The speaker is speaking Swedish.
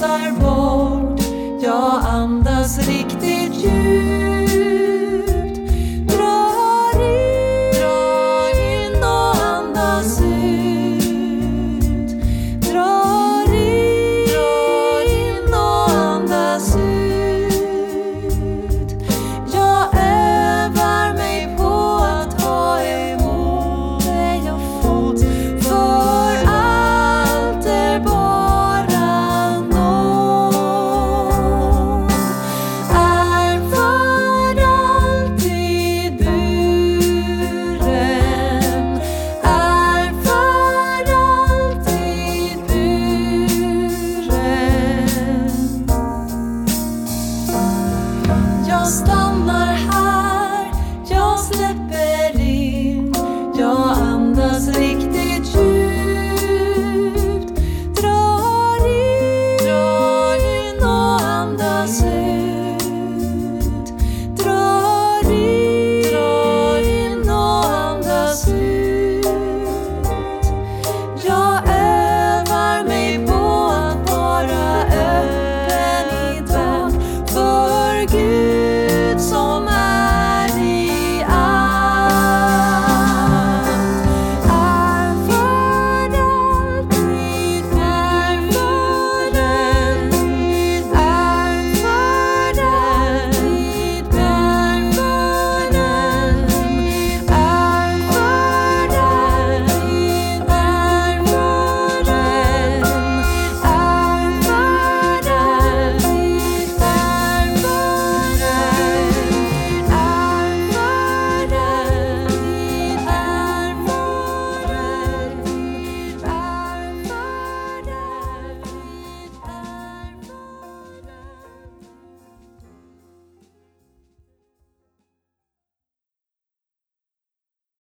andas bort. Jag andas riktigt